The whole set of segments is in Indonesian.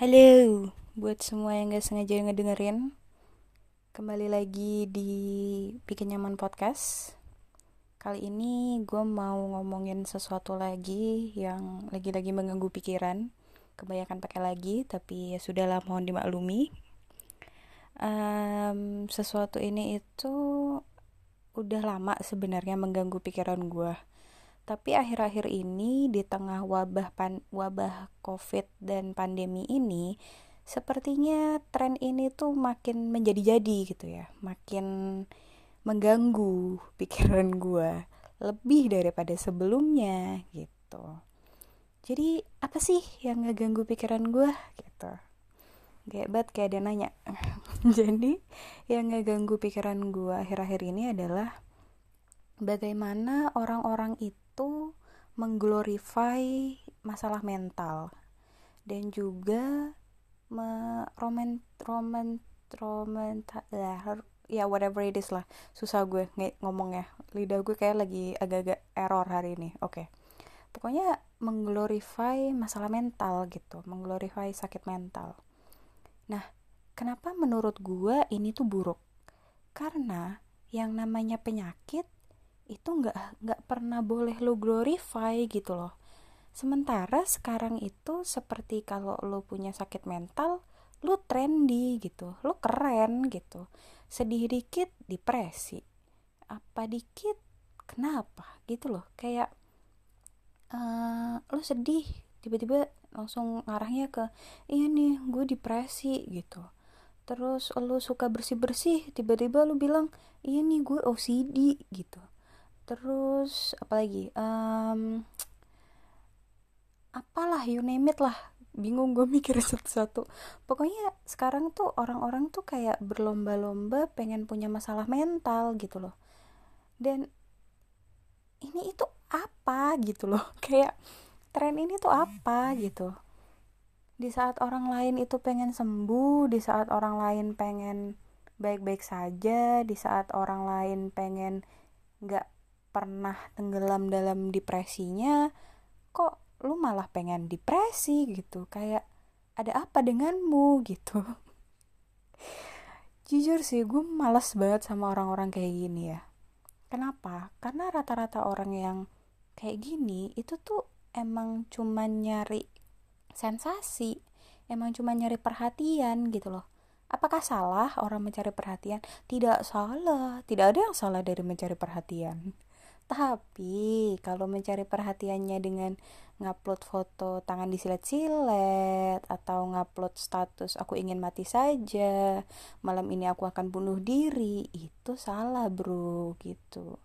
Halo, buat semua yang gak sengaja ngedengerin Kembali lagi di Bikin Nyaman Podcast. Kali ini gue mau ngomongin sesuatu lagi yang lagi-lagi mengganggu pikiran. Kebanyakan pakai lagi, tapi ya sudahlah mohon dimaklumi. Um, Sesuatu ini itu udah lama sebenarnya mengganggu pikiran gue tapi akhir-akhir ini di tengah wabah pan wabah Covid dan pandemi ini sepertinya tren ini tuh makin menjadi-jadi gitu ya, makin mengganggu pikiran gue lebih daripada sebelumnya gitu. Jadi apa sih yang ngeganggu pikiran gue gitu? Kayak banget kayak ada nanya. Jadi yang ngeganggu pikiran gue akhir-akhir ini adalah bagaimana orang-orang itu itu mengglorify masalah mental dan juga me roman roman roman ya, whatever it is lah. Susah gue ng ngomongnya. Lidah gue kayak lagi agak-agak error hari ini. Oke. Okay. pokoknya mengglorify masalah mental gitu. Mengglorify sakit mental. Nah kenapa menurut gue ini tuh buruk? Karena yang namanya penyakit itu nggak nggak pernah boleh lo glorify gitu loh. Sementara sekarang itu seperti kalau lo punya sakit mental lo trendy gitu lo keren gitu. Sedih dikit depresi. Apa dikit kenapa gitu loh. Kayak uh, lo sedih tiba-tiba langsung ngarahnya ke iya nih gue depresi gitu. Terus lo suka bersih-bersih tiba-tiba lo bilang iya nih gue OCD gitu terus apalagi um, apalah you name it lah. Bingung gue mikir satu-satu. Pokoknya sekarang tuh orang-orang tuh kayak berlomba-lomba pengen punya masalah mental gitu loh. Dan ini itu apa gitu loh. Kayak tren ini tuh apa gitu. Di saat orang lain itu pengen sembuh di saat orang lain pengen baik-baik saja di saat orang lain pengen nggak pernah tenggelam dalam depresinya kok lu malah pengen depresi gitu? Kayak ada apa denganmu? gitu. Jujur sih gue males banget sama orang-orang kayak gini ya. Kenapa? Karena rata-rata orang yang kayak gini itu tuh emang cuma nyari sensasi emang cuma nyari perhatian gitu loh. Apakah salah orang mencari perhatian? Tidak salah. Tidak ada yang salah dari mencari perhatian tapi kalau mencari perhatiannya dengan ngupload foto tangan disilet-silet atau ngupload status aku ingin mati saja, malam ini aku akan bunuh diri, itu salah bro gitu.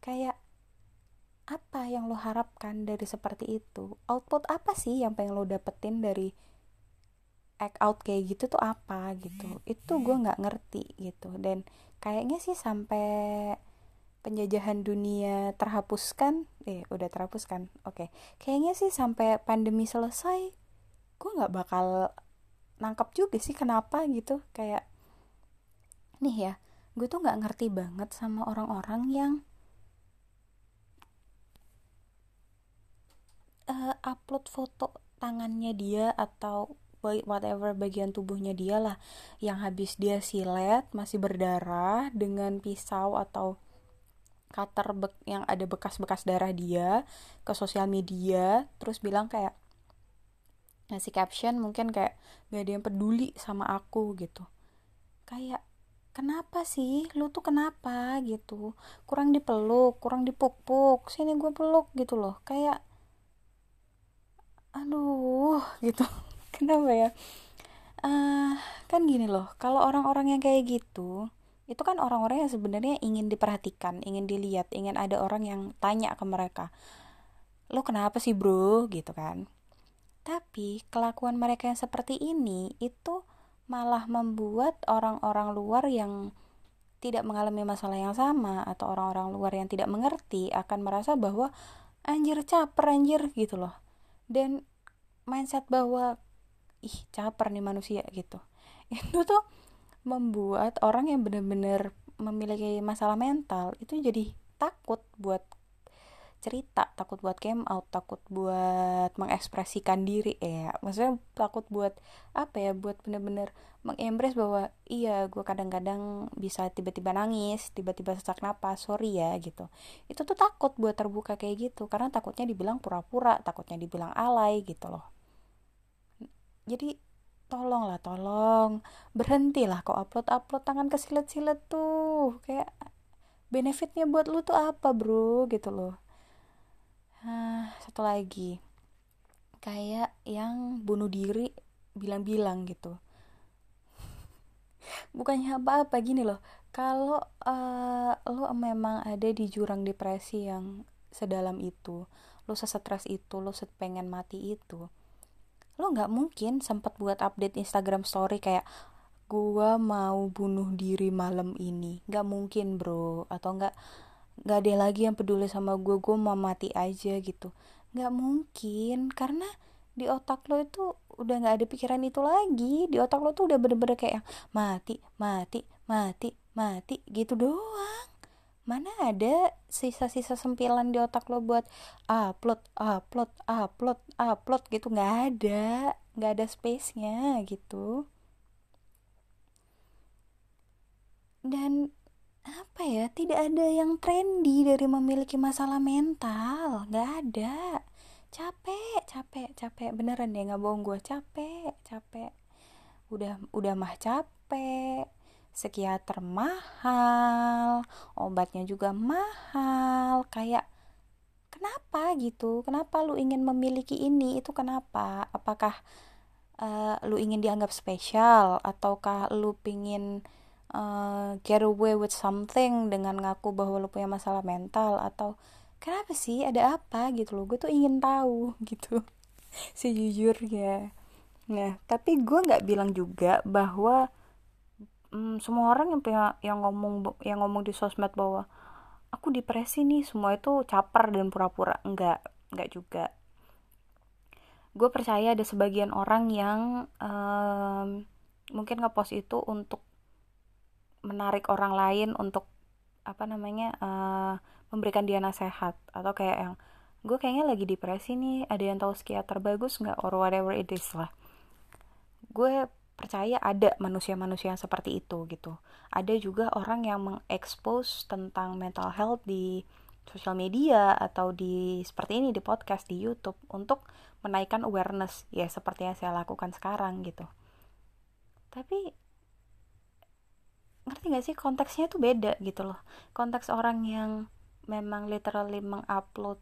Kayak apa yang lo harapkan dari seperti itu? Output apa sih yang pengen lo dapetin dari act out kayak gitu tuh apa gitu? Itu gue nggak ngerti gitu dan kayaknya sih sampai penjajahan dunia terhapuskan? Eh udah terhapuskan. Oke. Okay. kayaknya sih sampai pandemi selesai gue nggak bakal nangkep juga sih kenapa gitu. Kayak nih ya gue tuh nggak ngerti banget sama orang-orang yang uh, upload foto tangannya dia atau whatever bagian tubuhnya dia lah. Yang habis dia silet masih berdarah dengan pisau atau cutter be yang ada bekas-bekas darah dia ke sosial media terus bilang kayak ngasih caption mungkin kayak gak ada yang peduli sama aku gitu. Kayak kenapa sih? Lu tuh kenapa? gitu. Kurang dipeluk kurang dipuk-puk sini gue peluk gitu loh. Kayak aduh gitu. Kenapa ya? Uh, kan gini loh kalau orang-orang yang kayak gitu itu kan orang-orang yang sebenarnya ingin diperhatikan, ingin dilihat, ingin ada orang yang tanya ke mereka, lo kenapa sih bro, gitu kan. Tapi kelakuan mereka yang seperti ini itu malah membuat orang-orang luar yang tidak mengalami masalah yang sama atau orang-orang luar yang tidak mengerti akan merasa bahwa anjir caper anjir gitu loh. Dan mindset bahwa ih caper nih manusia gitu. Itu tuh membuat orang yang benar-benar memiliki masalah mental itu jadi takut buat cerita takut buat came out takut buat mengekspresikan diri ya. Maksudnya takut buat apa ya buat bener-bener mengembrace bahwa iya gue kadang-kadang bisa tiba-tiba nangis tiba-tiba sesak napas sorry ya gitu. Itu tuh takut buat terbuka kayak gitu karena takutnya dibilang pura-pura takutnya dibilang alay gitu loh. Jadi tolong lah tolong. Berhentilah kok upload upload tangan kesilet-silet tuh. Kayak benefitnya buat lu tuh apa bro? Gitu loh. Nah, satu lagi. Kayak yang bunuh diri bilang-bilang gitu. Bukannya apa-apa gini loh. Kalau uh, lo memang ada di jurang depresi yang sedalam itu lo sesetres itu lo pengen mati itu lo nggak mungkin sempat buat update Instagram story kayak gua mau bunuh diri malam ini. Nggak mungkin bro. Atau nggak nggak ada lagi yang peduli sama gue gue mau mati aja gitu. Nggak mungkin karena di otak lo itu udah nggak ada pikiran itu lagi. Di otak lo tuh udah bener-bener kayak mati mati mati mati gitu doang mana ada sisa-sisa sempilan di otak lo buat upload upload upload upload gitu? Nggak ada nggak ada space nya gitu. Dan apa ya tidak ada yang trendy dari memiliki masalah mental. Nggak ada. Capek capek capek. Beneran deh nggak bohong gue capek capek. Udah udah mah capek psikiater mahal obatnya juga mahal kayak kenapa gitu? Kenapa lu ingin memiliki ini? Itu kenapa? Apakah uh, lu ingin dianggap spesial? Ataukah lu pingin uh, get away with something dengan ngaku bahwa lo punya masalah mental? Atau kenapa sih? Ada apa gitu loh? Gue tuh ingin tahu gitu sejujurnya. Nah tapi gue nggak bilang juga bahwa um, semua orang yang punya yang ngomong yang ngomong di sosmed bahwa aku depresi nih semua itu caper dan pura-pura. Enggak enggak juga. Gue percaya ada sebagian orang yang um, mungkin ngepost itu untuk menarik orang lain untuk apa namanya uh, memberikan dia nasihat atau kayak yang gue kayaknya lagi depresi nih ada yang tahu psikiater bagus nggak? Or whatever it is lah. Gue percaya ada manusia-manusia yang seperti itu gitu. Ada juga orang yang mengekspos tentang mental health di sosial media atau di seperti ini di podcast di YouTube untuk menaikkan awareness ya seperti yang saya lakukan sekarang gitu. Tapi ngerti gak sih konteksnya tuh beda gitu loh. Konteks orang yang memang literally mengupload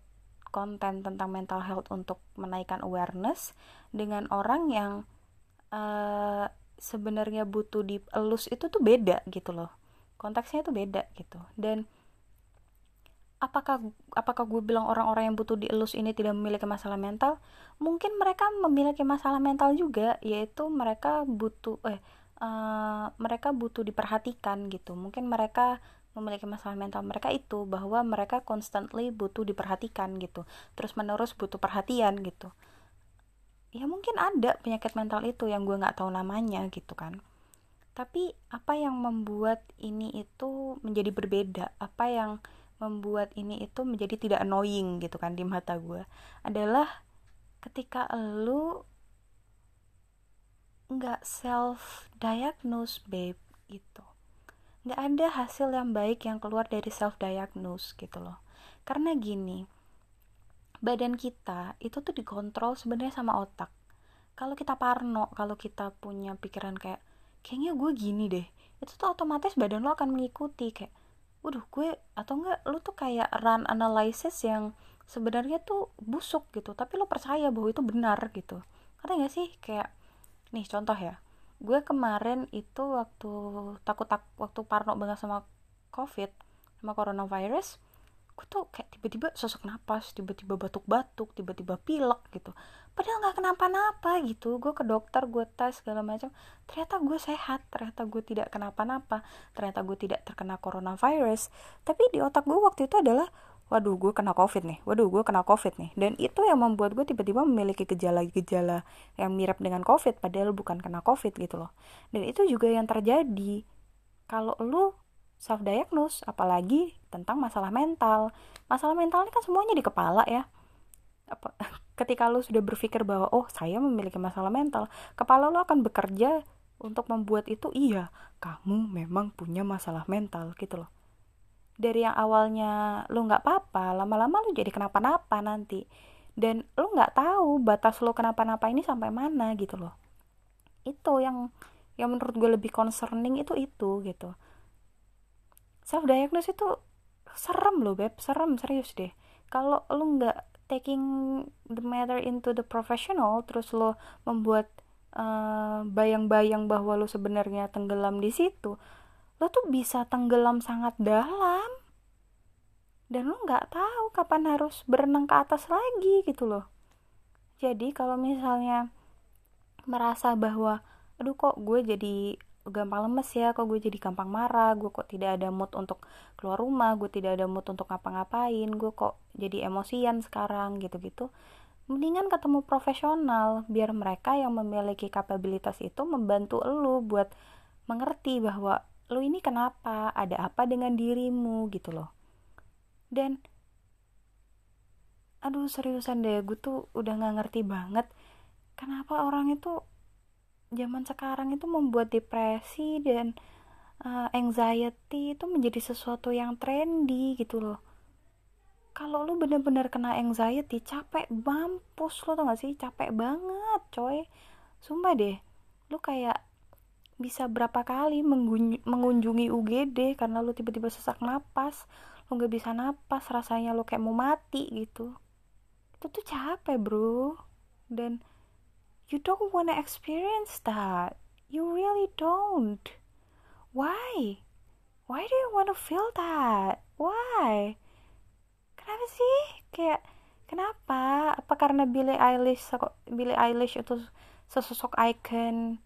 konten tentang mental health untuk menaikkan awareness dengan orang yang uh, sebenarnya butuh dielus itu tuh beda gitu loh. Konteksnya tuh beda gitu. Dan apakah apakah gue bilang orang-orang yang butuh dielus ini tidak memiliki masalah mental? Mungkin mereka memiliki masalah mental juga yaitu mereka butuh eh uh, mereka butuh diperhatikan gitu. Mungkin mereka memiliki masalah mental mereka itu bahwa mereka constantly butuh diperhatikan gitu. Terus menerus butuh perhatian gitu ya mungkin ada penyakit mental itu yang gue nggak tahu namanya gitu kan. Tapi apa yang membuat ini itu menjadi berbeda? Apa yang membuat ini itu menjadi tidak annoying gitu kan di mata gue adalah ketika lu nggak self diagnose babe gitu. Nggak ada hasil yang baik yang keluar dari self diagnose gitu loh. Karena gini badan kita itu tuh dikontrol sebenarnya sama otak. Kalau kita parno kalau kita punya pikiran kayak kayaknya gue gini deh itu tuh otomatis badan lo akan mengikuti kayak waduh gue atau enggak lo tuh kayak run analysis yang sebenarnya tuh busuk gitu. Tapi lo percaya bahwa itu benar gitu. Ada gak sih? Kayak nih contoh ya. Gue kemarin itu waktu takut tak waktu parno banget sama covid sama coronavirus gue tuh kayak tiba-tiba sosok napas tiba-tiba batuk-batuk tiba-tiba pilek gitu. Padahal nggak kenapa-napa gitu. Gue ke dokter gue tes segala macam. Ternyata gue sehat ternyata gue tidak kenapa-napa ternyata gue tidak terkena coronavirus. Tapi di otak gue waktu itu adalah waduh gue kena covid nih waduh gue kena covid nih. Dan itu yang membuat gue tiba-tiba memiliki gejala-gejala yang mirip dengan covid padahal bukan kena covid gitu loh. Dan itu juga yang terjadi. Kalau lu self diagnose apalagi tentang masalah mental. Masalah mental ini kan semuanya di kepala ya. Apa ketika lo sudah berpikir bahwa oh saya memiliki masalah mental kepala lo akan bekerja untuk membuat itu iya kamu memang punya masalah mental gitu loh. Dari yang awalnya lo nggak apa-apa lama-lama lo jadi kenapa-napa nanti. Dan lo nggak tahu batas lo kenapa-napa ini sampai mana gitu loh. Itu yang yang menurut gue lebih concerning itu itu gitu self diagnose itu serem loh beb. Serem serius deh. Kalau lo nggak taking the matter into the professional terus lo membuat eh, bayang-bayang bahwa lo sebenarnya tenggelam di situ lo tuh bisa tenggelam sangat dalam. Dan lo nggak tahu kapan harus berenang ke atas lagi gitu loh. Jadi kalau misalnya merasa bahwa aduh kok gue jadi gampang lemes ya kok gue jadi gampang marah gue kok tidak ada mood untuk keluar rumah gue tidak ada mood untuk ngapa-ngapain gue kok jadi emosian sekarang gitu-gitu. Mendingan ketemu profesional biar mereka yang memiliki kapabilitas itu membantu lo buat mengerti bahwa lo ini kenapa ada apa dengan dirimu gitu loh. Dan aduh seriusan deh gue tuh udah nggak ngerti banget kenapa orang itu zaman sekarang itu membuat depresi dan uh, anxiety itu menjadi sesuatu yang trendy gitu loh. Kalau lu bener-bener kena anxiety capek mampus lo tau gak sih? Capek banget coy. Sumpah deh lu kayak bisa berapa kali mengunjungi UGD karena lu tiba-tiba sesak napas lu gak bisa napas rasanya lu kayak mau mati gitu. Itu tuh capek bro. Dan you don't wanna experience that. You really don't. Why? Why do you wanna feel that? Why? Kenapa sih? Kayak kenapa? Apa karena Billie Eilish Billie Eilish itu sesosok icon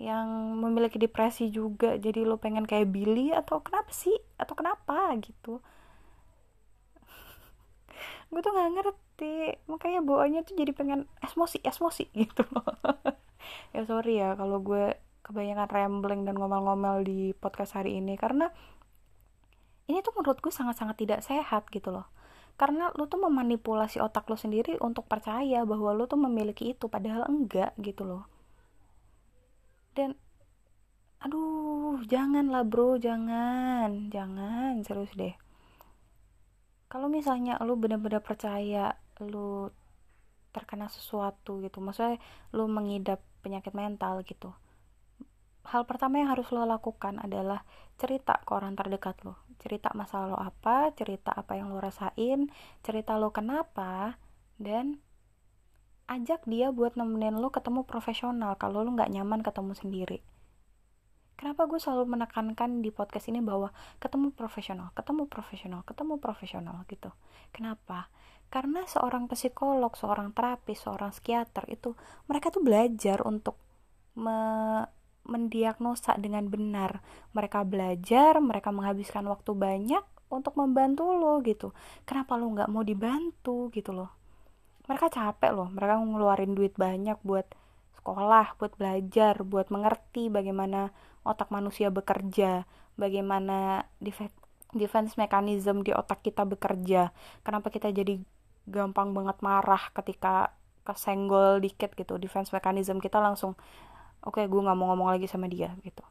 yang memiliki depresi juga jadi lo pengen kayak Billy atau kenapa sih? Atau kenapa gitu? Gue tuh nggak ngerti makanya bawaannya tuh jadi pengen esmosi esmosi gitu loh. Ya sorry ya kalau gue kebanyakan rambling dan ngomel-ngomel di podcast hari ini. Karena ini tuh menurut gue sangat-sangat tidak sehat gitu loh. Karena lu tuh memanipulasi otak lu sendiri untuk percaya bahwa lu tuh memiliki itu padahal enggak gitu loh. Dan aduh janganlah bro jangan jangan serius deh. Kalau misalnya lu benar-benar percaya lu terkena sesuatu gitu. Maksudnya lu mengidap penyakit mental gitu. Hal pertama yang harus lo lakukan adalah cerita ke orang terdekat lo. Cerita masalah lo apa cerita apa yang lo rasain cerita lo kenapa dan ajak dia buat nemenin lo ketemu profesional kalau lo nggak nyaman ketemu sendiri. Kenapa gue selalu menekankan di podcast ini bahwa ketemu profesional ketemu profesional ketemu profesional gitu. Kenapa karena seorang psikolog seorang terapis seorang psikiater itu mereka tuh belajar untuk me mendiagnosa dengan benar. Mereka belajar, mereka menghabiskan waktu banyak untuk membantu lo gitu. Kenapa lo nggak mau dibantu gitu loh? Mereka capek loh, mereka ngeluarin duit banyak buat sekolah, buat belajar, buat mengerti bagaimana otak manusia bekerja, bagaimana defense mechanism di otak kita bekerja. Kenapa kita jadi gampang banget marah ketika kesenggol dikit gitu defense mechanism kita langsung oke okay, gue nggak mau ngomong lagi sama dia gitu.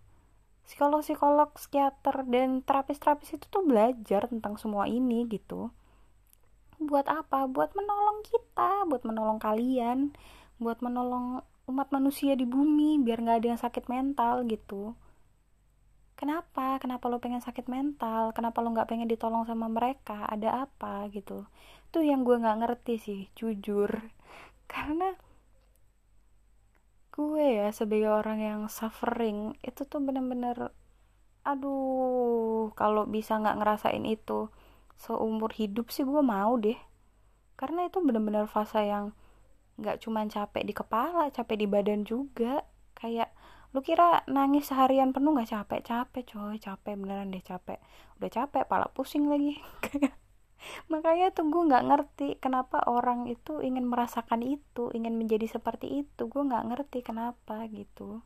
Psikolog psikolog psikiater dan terapis terapis itu tuh belajar tentang semua ini gitu. Buat apa? Buat menolong kita buat menolong kalian buat menolong umat manusia di bumi biar nggak ada yang sakit mental gitu kenapa? Kenapa lo pengen sakit mental? Kenapa lo nggak pengen ditolong sama mereka? Ada apa? Gitu. Tuh yang gue nggak ngerti sih jujur. Karena gue ya sebagai orang yang suffering itu tuh bener-bener aduh kalau bisa nggak ngerasain itu seumur hidup sih gue mau deh. Karena itu bener-bener fase yang nggak cuman capek di kepala capek di badan juga. Kayak lu kira nangis seharian penuh nggak? Capek capek coy. Capek beneran deh capek. Udah capek pala pusing lagi. Makanya tuh gue nggak ngerti kenapa orang itu ingin merasakan itu ingin menjadi seperti itu. Gue nggak ngerti kenapa gitu.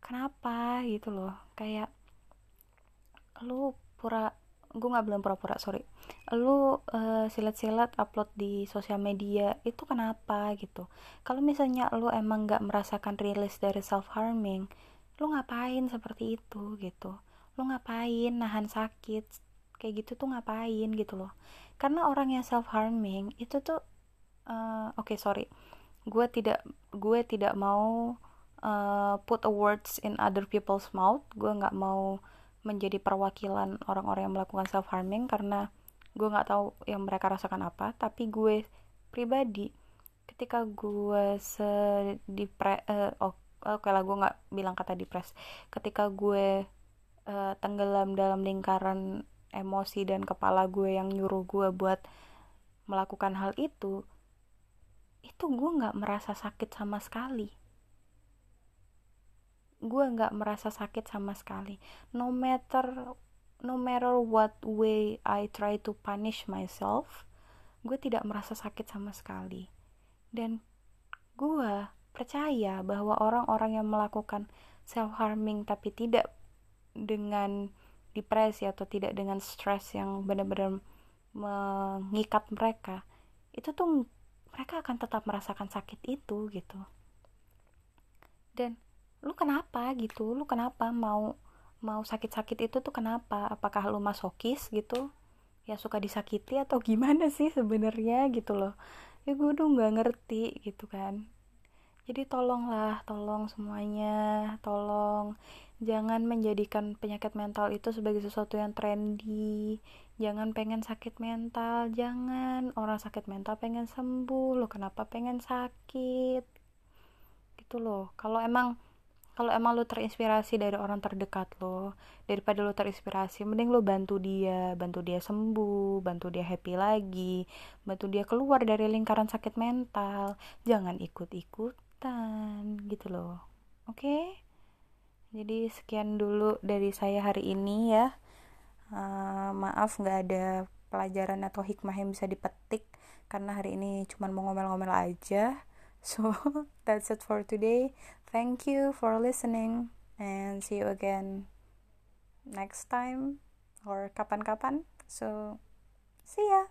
Kenapa gitu loh. Kayak lu pura gue nggak bilang pura-pura sorry. Lu uh, silat-silat upload di sosial media itu kenapa gitu? Kalau misalnya lu emang nggak merasakan rilis dari self harming lu ngapain seperti itu gitu? Lu ngapain nahan sakit kayak gitu tuh ngapain gitu loh? Karena orang yang self harming itu tuh uh, oke okay, sorry. Gue tidak gue tidak mau uh, put a words in other people's mouth. Gue nggak mau menjadi perwakilan orang-orang yang melakukan self harming karena gue nggak tahu yang mereka rasakan apa. Tapi gue pribadi ketika gue sedipre uh, oh, oke okay lah gue nggak bilang kata depres. Ketika gue uh, tenggelam dalam lingkaran emosi dan kepala gue yang nyuruh gue buat melakukan hal itu itu gue nggak merasa sakit sama sekali gue nggak merasa sakit sama sekali. No matter no matter what way I try to punish myself gue tidak merasa sakit sama sekali. Dan gue percaya bahwa orang-orang yang melakukan self harming tapi tidak dengan depresi atau tidak dengan stres yang benar-benar mengikat mereka itu tuh mereka akan tetap merasakan sakit itu gitu. Dan lu kenapa? gitu. Lu kenapa mau mau sakit-sakit itu tuh kenapa? Apakah lu masokis? gitu. Ya suka disakiti atau gimana sih sebenarnya? gitu loh. Ya gue udah nggak ngerti gitu kan. Jadi tolonglah tolong semuanya. Tolong jangan menjadikan penyakit mental itu sebagai sesuatu yang trendy. Jangan pengen sakit mental. Jangan. Orang sakit mental pengen sembuh. Lo kenapa pengen sakit? Gitu loh. Kalau emang kalau emang lo terinspirasi dari orang terdekat lo daripada lo terinspirasi mending lo bantu dia bantu dia sembuh bantu dia happy lagi bantu dia keluar dari lingkaran sakit mental. Jangan ikut-ikutan gitu loh. Oke? Okay? jadi sekian dulu dari saya hari ini ya. Uh, maaf nggak ada pelajaran atau hikmah yang bisa dipetik karena hari ini cuma mau ngomel-ngomel aja. So that's it for today thank you for listening and see you again next time or kapan-kapan. So see ya